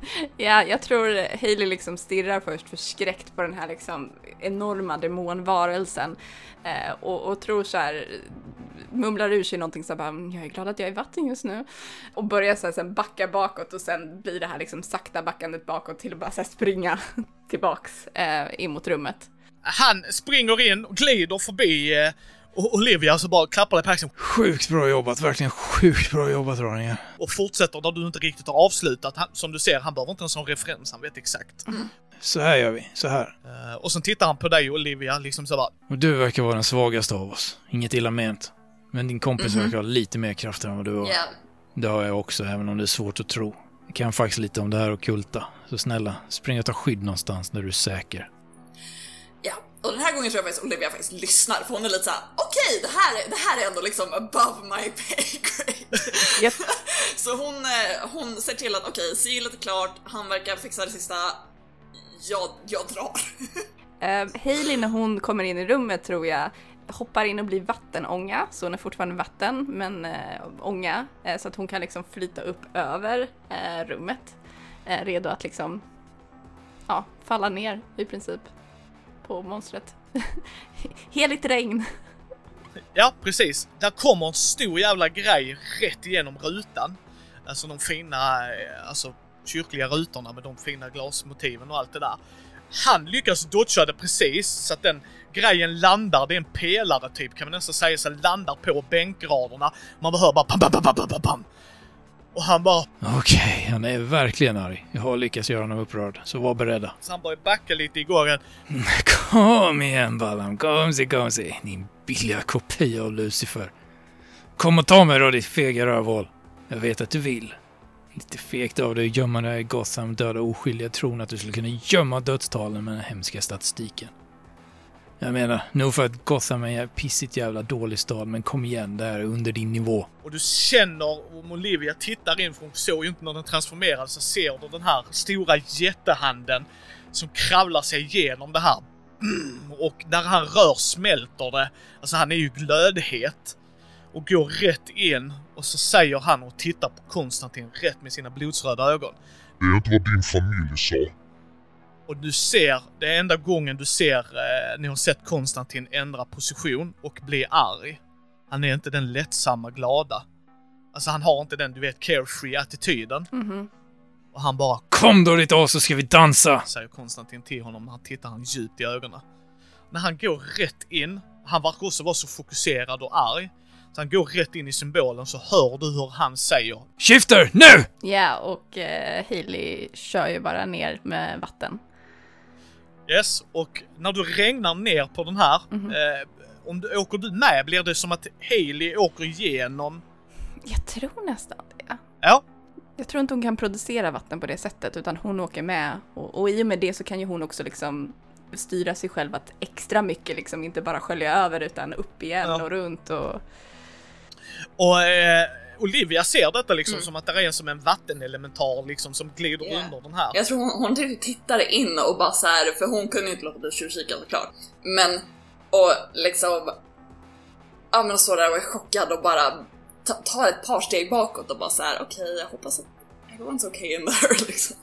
Ja, jag tror Hailey liksom stirrar först förskräckt på den här liksom enorma demonvarelsen eh, och, och tror så här, mumlar ur sig någonting så här bara, mm, jag är glad att jag är i vatten just nu. Och börjar så här, sen backa bakåt och sen blir det här liksom sakta backandet bakåt till att bara så här, springa tillbaks eh, in mot rummet. Han springer in och glider förbi eh, och Olivia så bara klappar dig på axeln Sjukt bra jobbat, verkligen sjukt bra jobbat Ronja. och fortsätter där du inte riktigt har avslutat. Han, som du ser, han behöver inte en sån referens, han vet exakt. Så här gör vi, så här. Eh, och sen tittar han på dig Olivia, liksom så bara Och du verkar vara den svagaste av oss. Inget illa ment. Men din kompis verkar ha lite mer krafter än vad du har. Ja. Det har jag också, även om det är svårt att tro. Jag kan faktiskt lite om det här och kulta. Så snälla, spring och ta skydd någonstans där du är säker. Och den här gången tror jag faktiskt Olivia faktiskt lyssnar för hon är lite såhär: okej det, här, är- det här är ändå liksom above my pay grade. Japp. Så hon, eh, hon ser till att okej, sigillet är klart, han verkar fixa det sista, jag, jag drar. Uh, Hailey när hon kommer in i rummet tror jag hoppar in och blir vattenånga, så hon är fortfarande vatten men eh, ånga, eh, så att hon kan liksom flyta upp över eh, rummet. Redo att liksom, ja, falla ner i princip på monstret. Heligt regn. Ja, precis. Där kommer en stor jävla grej rätt igenom rutan. Alltså de fina, eh, alltså kyrkliga rutorna med de fina glasmotiven och allt det där. Han lyckas dodga det precis så att den grejen landar, det är en pelare typ kan man nästan säga, så landar på bänkraderna. Man behöver bara pam, pam, pam, pam, pam, pam. Och han bara, Okej, han är verkligen arg. Jag har lyckats göra honom upprörd, så var beredda. så han börjar backa lite i gången. Kom igen Ballam, komsi komsi. Din billiga kopia av Lucifer. Kom och ta mig då ditt fega rövhål. Jag vet att du vill. Lite fegt av dig att gömma dig i Gotham döda oskyldiga tron att du skulle kunna gömma dödstalen med den hemska statistiken. Jag menar, nog för att Gotham är en pissigt jävla dålig stad, men kom igen, det här är under din nivå. Och du känner, om Olivia tittar in, för hon såg ju inte när den transformerades, så ser du den här stora jättehanden som kravlar sig igenom det här. Mm, Och när han rör smälter det. Alltså han är ju glödhet. Och går rätt in och så säger han och tittar på Konstantin rätt med sina blodsröda ögon. Det är inte vad din familj sa. Och du ser, det är enda gången du ser, eh, ni har sett Konstantin ändra position och bli arg. Han är inte den lättsamma, glada. Alltså han har inte den, du vet, carefree attityden. Mhm. Och han bara, Kom då ditt as så ska vi dansa! säger Konstantin till honom. Han tittar han djupt i ögonen. När han går rätt in, han verkar också vara så fokuserad och arg. Så han går rätt in i symbolen så hör du hur han säger Shifter, nu! Ja, och eh, Hailey kör ju bara ner med vatten. Yes, och när du regnar ner på den här, eh, om du, åker du med blir det som att Haley åker igenom... Jag tror nästan det. Ja, Jag tror inte hon kan producera vatten på det sättet utan hon åker med och, och i och med det så kan ju hon också liksom styra sig själv att extra mycket liksom inte bara skölja över utan upp igen Ja. och runt och och eh, Olivia ser detta liksom som att det är som en vattenelementar liksom som glider Ja. under den här. Jag tror hon, hon typ tittar in och bara så här, för hon kunde inte låta bli att tjuvkika såklart. Men, och liksom, ja men står där och är chockad och bara ta- tar ett par steg bakåt och bara så här: okej jag hoppas att everyone's okay in there liksom.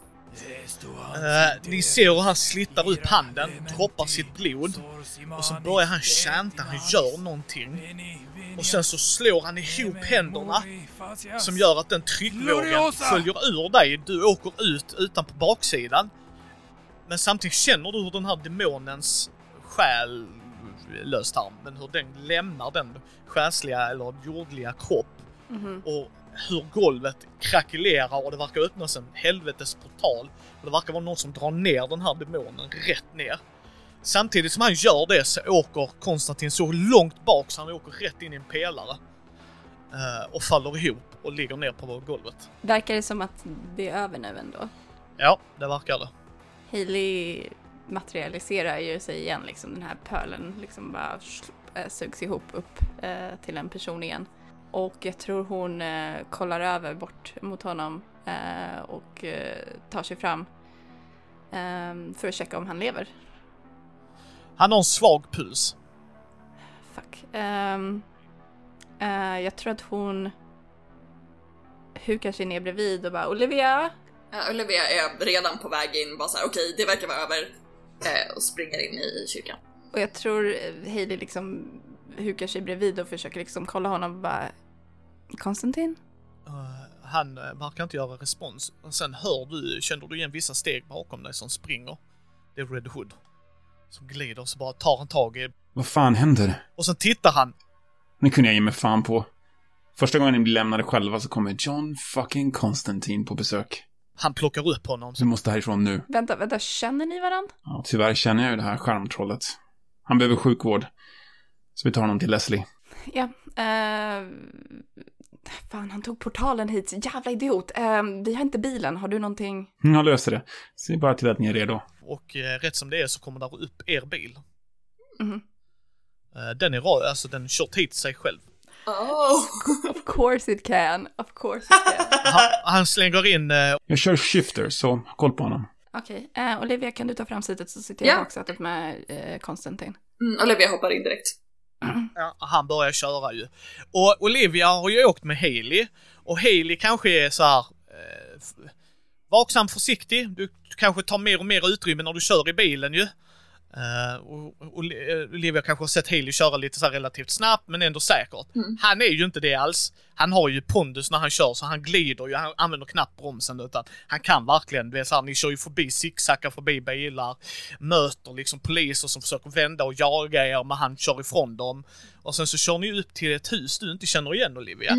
Eh, ni ser hur han slittar upp handen, droppar sitt blod och så börjar han chanta, han gör någonting. Och sen så slår han ihop händerna som gör att den tryckvågen följer ur dig. Du åker ut utan på baksidan. Men samtidigt känner du hur den här demonens själ, löst arm, men hur den lämnar den själsliga eller jordliga kropp. Och hur golvet krackelerar och det verkar öppnas en helvetes portal. Och det verkar vara någon som drar ner den här demonen rätt ner. Samtidigt som han gör det så åker Konstantin så långt bak så han åker rätt in i en pelare. Eh, och faller ihop och ligger ner på golvet. verkar det som att det är över nu ändå. Ja, det verkar det. Hailey materialiserar ju sig igen liksom den här pölen liksom bara eh, sugs ihop upp eh, till en person igen. Och jag tror hon eh, kollar över bort mot honom eh, och eh, tar sig fram eh, för att checka om han lever. Han har en svag puls. Fuck. Ehm, eh, jag tror att hon hukar sig ner bredvid och bara Olivia! Ja, Olivia är redan på väg in, bara såhär okej det verkar vara över. Eh, och springer in i kyrkan. Och jag tror Hailey liksom hukar sig bredvid och försöker liksom kolla honom och bara Konstantin? Eh, han verkar inte göra respons. Och sen hör du, känner du igen vissa steg bakom dig som springer. Det är Red Hood. Som glider och så bara tar han tag i Vad fan händer? Och sen tittar han Det kunde jag ge mig fan på. Första gången ni blir lämnade själva så kommer John fucking Constantine på besök. Han plockar upp honom. Du måste härifrån nu. Vänta, vänta, känner ni varandra? Ja, tyvärr känner jag ju det här skärmtrollet. Han behöver sjukvård. Så vi tar honom till Leslie. Ja. Eh, fan, han tog portalen hit. Jävla idiot. Eh, vi har inte bilen. Har du någonting? Mm, Jag löser det. Se bara till att ni är redo. Och eh, rätt som det är så kommer där upp er bil. Mhm. Eh, den är rad, alltså den kört hit sig själv. Oh! Of course it can. Of course it can. Han, han slänger in, eh, Jag kör shifter, så koll på honom. Okej, eh, Olivia kan du ta fram sitet så sitter Ja. jag i baksätet med eh, Konstantin. Mm, Olivia hoppar in direkt ja, han börjar köra ju. Och Olivia har ju åkt med Haley. Och Haley kanske är så här eh, vaksam, försiktig. Du kanske tar mer och mer utrymme när du kör i bilen ju. Eh, och, eh, Olivia kanske har sett Haley köra lite så relativt snabbt men ändå säkert. Han är ju inte det alls. Han har ju pondus när han kör så han glider ju, han använder knappt bromsen utan han kan verkligen, du vet så här, ni kör ju förbi, zigzaggar förbi bilar, möter liksom poliser som försöker vända och jaga er men han kör ifrån dem. Och sen så kör ni upp till ett hus du inte känner igen Olivia.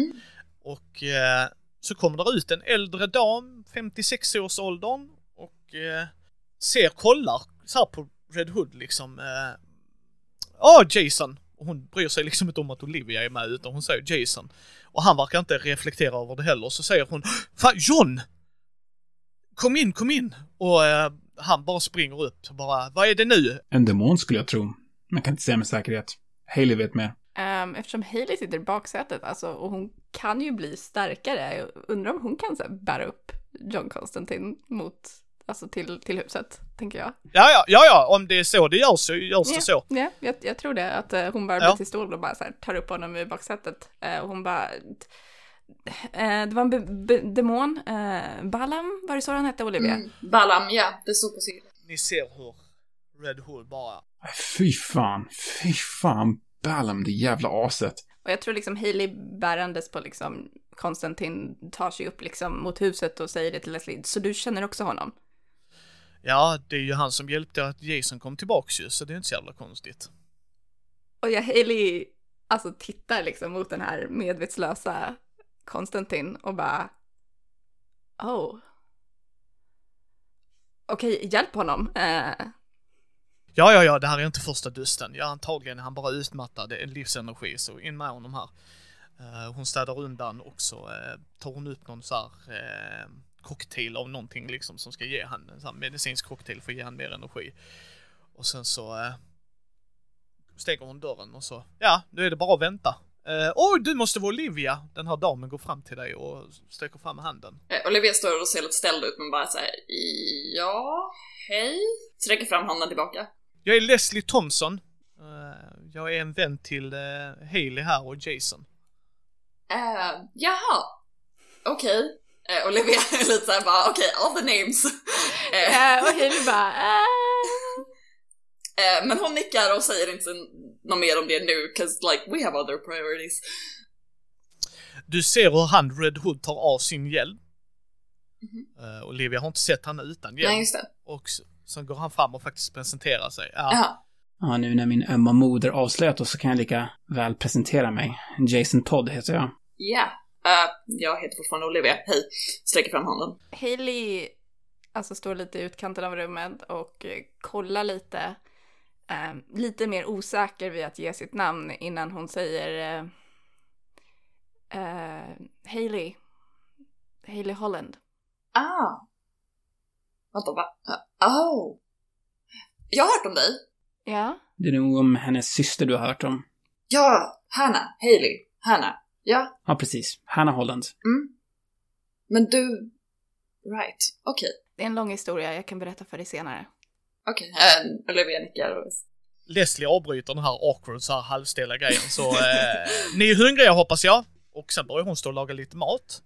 Och eh, så kommer det ut en äldre dam, 56 års åldern och eh, ser, kollar så på Red Hood liksom. eh, Ja, Jason! Och hon bryr sig liksom inte om att Olivia är med utan hon säger Jason. Och han verkar inte reflektera över det heller. Så säger hon Fan John! Kom in, kom in! Och eh, han bara springer upp och bara Vad är det nu? En demon skulle jag tro. Man kan inte säga med säkerhet. Haley vet mer. Um, eftersom Hailey sitter i baksätet, alltså, och hon kan ju bli starkare, jag undrar om hon kan så här, bära upp John Constantine mot, alltså till, till huset, tänker jag. Ja, ja, ja, ja, om det är så det görs så görs det så. Ja, jag, jag tror det, att eh, hon bara Ja. blir till stol och bara så här, tar upp honom i baksätet. Eh, och hon bara... Eh, det var en be- be- demon, Balam, var det så han hette, Olivia? Mm. Balam, ja, det stod på sidan. Ni ser hur Red Hood bara Nej, Fy fan. Fy fan. Balam, det jävla aset. Och jag tror liksom Hailey bärandes på liksom Konstantin tar sig upp liksom mot huset och säger det till Leslie, så du känner också honom? Ja, det är ju han som hjälpte att Jason kom tillbaks ju, så det är inte så jävla konstigt. Och jag Hailey alltså tittar liksom mot den här medvetslösa Konstantin och bara Oh. Okej, hjälp honom. Eh, Ja, ja, ja, det här är inte första dusten. Ja, antagligen är han bara utmattad, en livsenergi, så in med honom här. Eh, hon städar undan och så eh, tar hon upp någon så här cocktail av någonting liksom som ska ge han en sån medicinsk cocktail för att ge han mer energi. Och sen så eh, stänger hon dörren och så, ja, nu är det bara att vänta. Eh, Oj, du måste vara Olivia! Den här damen går fram till dig och sträcker fram handen. Eh, Olivia står och ser lite ställd ut men bara säger ja, hej. Sträcker fram handen tillbaka. Jag är Leslie Thompson. Eh, jag är en vän till uh, Haley här och Jason. Uh, jaha, okej. Eh, Olivia är lite såhär bara, okej, all the names. Eh, eh, och Hailey bara eh. eh, men hon nickar och säger inte något mer om det nu, 'cause like we have other priorities. Du ser hur han Red Hood tar av sin hjälm. Eh, Olivia har inte sett han utan hjälm. Nej, just det. Och s- sen går han fram och faktiskt presenterar sig. Ja. Ja, nu när min ömma moder avslöjat oss så kan jag lika väl presentera mig. Jason Todd heter jag. Ja. Eh, jag heter fortfarande Olivia, hej. Sträcker fram handen. Hailey alltså står lite i utkanten av rummet och eh, kollar lite, eh, lite mer osäker vid att ge sitt namn innan hon säger eh, eh, Hailey, Hailey Holland. Ah. Vänta, va? Oh. Jag har hört om dig. Ja, Det är nog om hennes syster du har hört om. Ja, Hanna. Hailey. Hanna. Ja. Ja, precis. Hannah Holland. Mm. Men du... Right. Okej. det är en lång historia, jag kan berätta för dig senare. Okej. Eh, Olivia nickar. Leslie avbryter den här awkward så här halvstela grejen. Så eh, ni är hungriga hoppas jag. Och sen börjar hon stå och laga lite mat.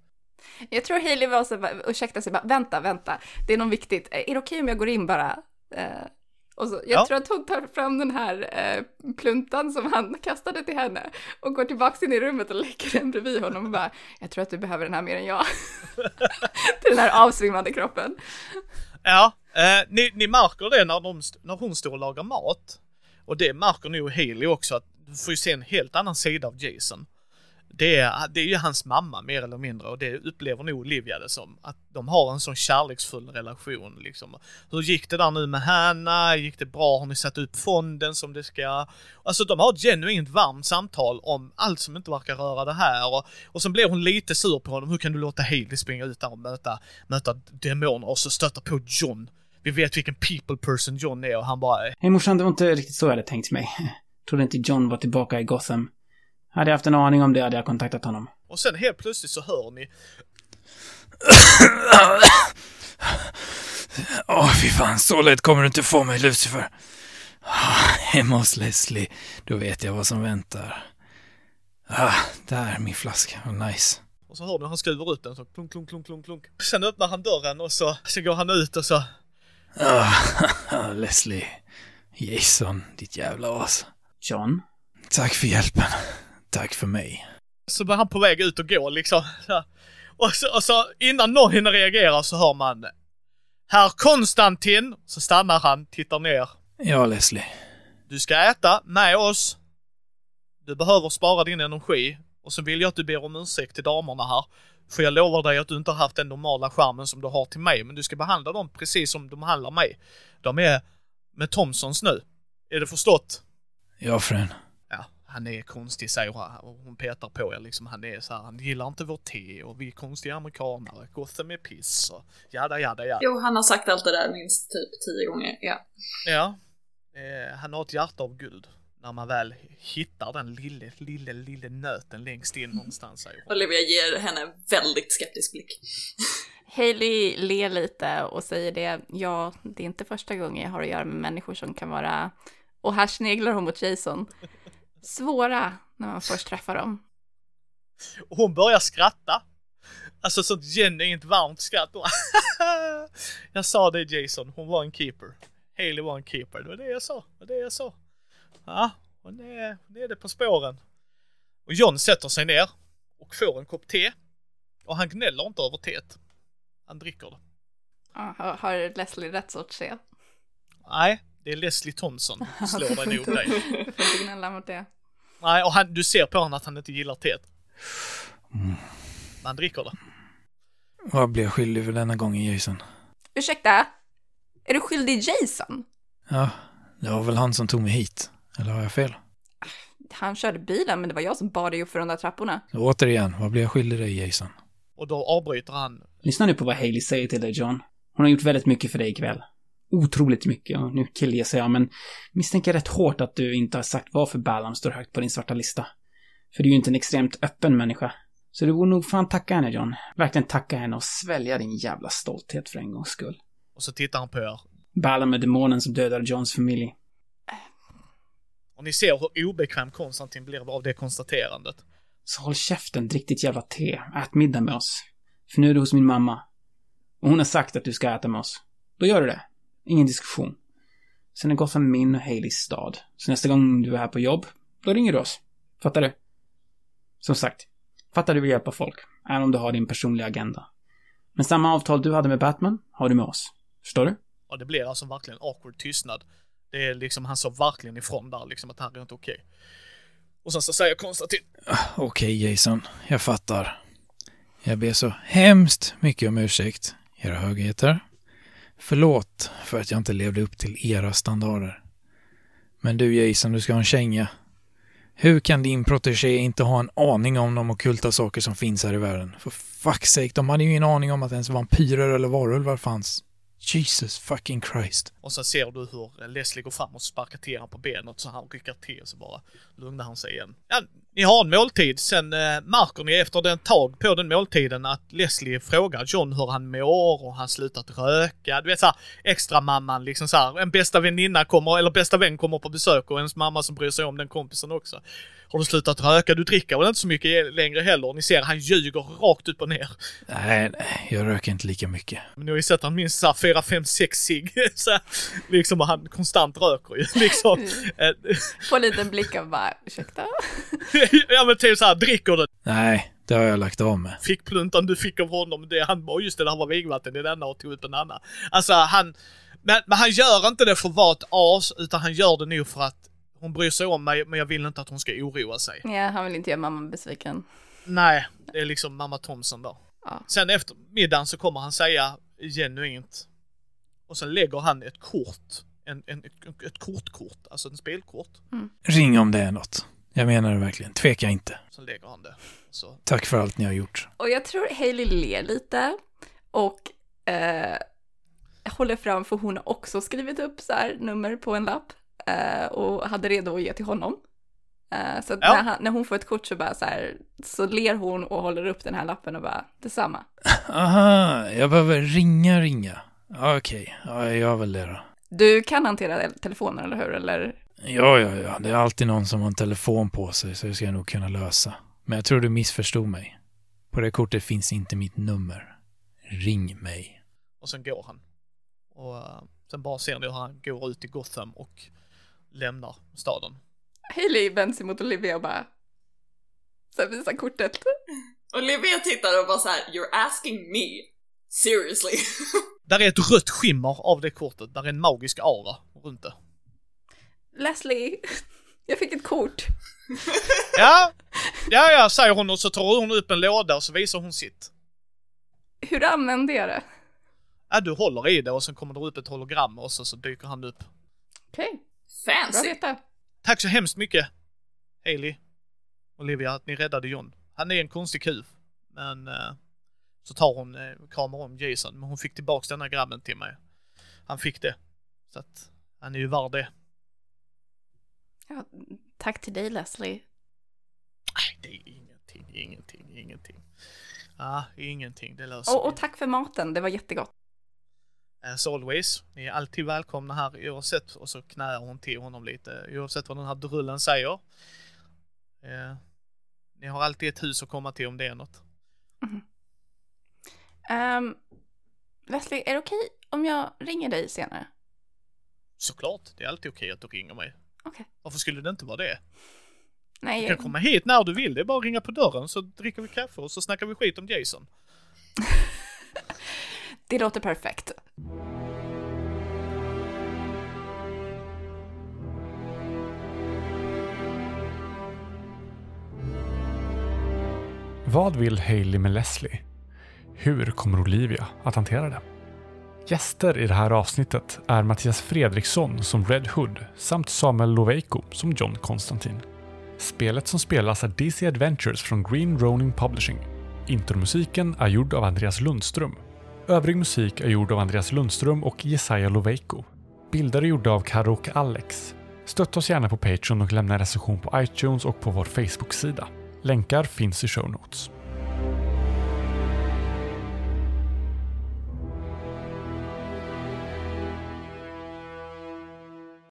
Jag tror Hailey var så ursäkta sig bara, vänta, vänta, det är något viktigt, Eh, är det okej om jag går in bara? Eh, och så, jag Ja. tror att hon tar fram den här eh, pluntan som han kastade till henne och går tillbaks in i rummet och lägger den bredvid honom och bara, jag tror att du behöver den här mer än jag. till den här avsvimmande kroppen. Ja, eh, ni, ni märker det när, de, när hon står och lagar mat. Och det märker nog Haley också att du får ju se en helt annan sida av Jason. Det är, det är ju hans mamma mer eller mindre och det upplever nog Olivia det som. Att de har en sån kärleksfull relation liksom. Hur gick det där nu med Hanna? Gick det bra? Har ni satt upp fonden som det ska? Alltså de har ett genuint varmt samtal om allt som inte verkar röra det här och, och sen blir hon lite sur på honom. Hur kan du låta Hailey springa ut där och möta, möta demoner och så stöta på John? Vi vet vilken people person John är och han bara Hej morsan, det var inte riktigt så jag hade tänkt mig. Trodde inte John var tillbaka i Gotham. Hade jag haft en aning om det hade jag kontaktat honom. Och sen helt plötsligt så hör ni Åh, fy fan, så lätt kommer du inte få mig, Lucifer. Ah, Hemma hos Leslie, då vet jag vad som väntar. Ah, där, min flaska. Vad nice. Och så hör ni han skruvar ut den så klunk, klunk, klunk, klunk, klunk. Sen öppnar han dörren och så, så går han ut och så Ah, Leslie. Jason, ditt jävla as. John? Tack för hjälpen. Tack för mig. så var han på väg ut och gå liksom. Och så, och så innan någon hinner reagera så hör man Herr Konstantin! Så stannar han, tittar ner. Ja, Leslie. Du ska äta med oss. Du behöver spara din energi. Och så vill jag att du ber om ursäkt till damerna här. För jag lovar dig att du inte har haft den normala charmen som du har till mig. Men du ska behandla dem precis som de behandlar mig. De är med Thompsons nu. Är det förstått? Ja, frän. Han är konstig säger hon och hon petar på er liksom. Han är så här, han gillar inte vårt te och vi är konstiga amerikanare. Gotham är piss och jada jada jada. Jo, han har sagt allt det där minst typ tio gånger, ja. Ja. Eh, han har ett hjärta av guld. När man väl hittar den lille, lille, lille nöten längst in någonstans säger hon. Olivia ger henne en väldigt skeptisk blick. Hailey ler lite och säger det, ja, det är inte första gången jag har att göra med människor som kan vara, och här sneglar hon mot Jason, svåra när man först träffar dem. Och hon börjar skratta. Alltså sånt genuint varmt skratt. Jag sa det Jason, hon var en keeper. Haley var en keeper, det var det jag sa. Det var det jag sa. Ja, hon är, hon är det på spåren. Och John sätter sig ner och får en kopp te. Och han gnäller inte över teet. Han dricker det. Har Leslie rätt sorts te? Nej, det är Leslie Thompson slår dig nog dig. Får inte gnälla mot det. Nej, och han, du ser på honom att han inte gillar teet. Men han dricker det. Vad blir jag skyldig för denna gången, Jason? Ursäkta? Är du skyldig Jason? Ja, det var väl han som tog mig hit. Eller har jag fel? Han körde bilen, men det var jag som bar dig upp för de där trapporna. Så återigen, vad blir jag skyldig dig, Jason? Och då avbryter han. Lyssna nu på vad Hailey säger till dig, John. Hon har gjort väldigt mycket för dig ikväll. Otroligt mycket, och nu killgissar jag, men misstänker rätt hårt att du inte har sagt varför Balam står högt på din svarta lista. För du är ju inte en extremt öppen människa. Så du borde nog fan tacka henne, John. Verkligen tacka henne och svälja din jävla stolthet för en gångs skull. Och så tittar han på er. Balam är demonen som dödade Johns familj. Och ni ser hur obekväm Konstantin blir av det konstaterandet. Så håll käften, drick ditt jävla te, ät middag med oss. För nu är du hos min mamma. Och hon har sagt att du ska äta med oss. Då gör du det. Ingen diskussion. Sen är Gotham min och Haleys stad. Så nästa gång du är här på jobb, då ringer du oss. Fattar du? Som sagt, fattar du vill hjälpa folk, även om du har din personliga agenda. Men samma avtal du hade med Batman har du med oss. Förstår du? Och det blir alltså verkligen awkward tystnad. Det är liksom, han sa verkligen ifrån där liksom att det här är inte okej. Och sen så säger Konstantin, Okej, Jason. Jag fattar. Jag ber så hemskt mycket om ursäkt, era högheter. Förlåt för att jag inte levde upp till era standarder. Men du Jason, du ska ha en känga. Hur kan din protegé inte ha en aning om de ockulta saker som finns här i världen? För fuck's sake, de hade ju ingen aning om att ens vampyrer eller varulvar fanns. Jesus fucking Christ. och så ser du hur Leslie går fram och sparkar till honom på benet så han rycker till så bara lugnar han sig igen. Ja, ni har en måltid, sen eh, märker ni efter den tag på den måltiden att Leslie frågar John hur han mår och han slutat röka. Du vet såhär, extra mamman liksom såhär, en bästa väninna kommer, eller bästa vän kommer på besök och ens mamma som bryr sig om den kompisen också. Har du slutat röka? Du dricker väl inte så mycket längre heller? Ni ser, han ljuger rakt upp och ner. Nej, nej, jag röker inte lika mycket. Men ni har ju sett han minst såhär 4, 5, 6 cigg. Liksom och han konstant röker ju liksom. Eh, Få en liten blick av bara, ursäkta? ja men typ såhär, dricker du? Nej, det har jag lagt av med. Fickpluntan du fick av honom, det han bara, just det, det här var vigvatten i denna och tog ut en annan. Alltså han, men, men han gör inte det för att vara ett as, utan han gör det nog för att hon bryr sig om mig men jag vill inte att hon ska oroa sig. Ja, han vill inte göra mamma besviken. Nej, det är liksom mamma Thomson då. Ja. Sen efter middagen så kommer han säga genuint. Och sen lägger han ett kort, en, en, ett, ett kortkort, alltså en spelkort. Ring om det är något. Jag menar det verkligen. Tveka inte. Så lägger han det. Så, Tack för allt ni har gjort. Och jag tror Hailey ler lite och eh, håller fram, för hon har också skrivit upp så här nummer på en lapp och hade redo att ge till honom. Eh, så att Ja. när, han, när hon får ett kort så bara så här, så ler hon och håller upp den här lappen och bara, detsamma. Aha, jag behöver ringa, ringa. Ja, Okej, ja, jag gör väl det då. Du kan hantera telefonen, eller hur? Eller? Ja, ja, ja. Det är alltid någon som har en telefon på sig, så det ska jag nog kunna lösa. Men jag tror du missförstod mig. På det kortet finns inte mitt nummer. Ring mig. och sen går han. Och eh, sen bara ser ni hur han går ut i Gotham och lämnar staden. Hailey vänder sig mot Olivia och bara, så här visar kortet. Olivia tittar och bara så här: “You're asking me? Seriously?” Där är ett rött skimmer av det kortet, där är en magisk aura runt det. Leslie, jag fick ett kort. Ja, ja, ja, säger hon och så tar hon upp en låda och så visar hon sitt. Hur använde jag det? Ja, du håller i det och sen kommer det upp ett hologram och så, så dyker han upp. Okej, att Fancy! Tack så hemskt mycket, Hailey, Olivia, att ni räddade John. Han är en konstig kuv, men eh, så tar hon, eh, kramar om Jason, men hon fick tillbaks denna grabben till mig. Han fick det. Så att han är ju värd det. Ja, tack till dig Leslie. Nej, det är ingenting, ingenting, ingenting. Ja, ingenting, det löser Och, och tack för maten, det var jättegott. As always, ni är alltid välkomna här oavsett, och så knäar hon till honom lite, oavsett vad den här drullen säger. Eh, ni har alltid ett hus att komma till om det är något. Ehm, Leslie, är det okej om jag ringer dig senare? Såklart, det är alltid okej att du ringer mig. Okej. Varför skulle det inte vara det? Nej, Du kan komma hit när du vill, det är bara att ringa på dörren så dricker vi kaffe och så snackar vi skit om Jason. det låter perfekt. Vad vill Hailey med Leslie? Hur kommer Olivia att hantera det? Gäster i det här avsnittet är Mattias Fredriksson som Red Hood samt Samuel Loveiko som John Konstantin. Spelet som spelas är DC Adventures från Green Ronin Publishing. Intromusiken är gjord av Andreas Lundström. Övrig musik är gjord av Andreas Lundström och Jesaja Loveiko. Bilder är gjorda av Karo och Alex. Stötta oss gärna på Patreon och lämna en recension på iTunes och på vår Facebook-sida. Länkar finns i show notes.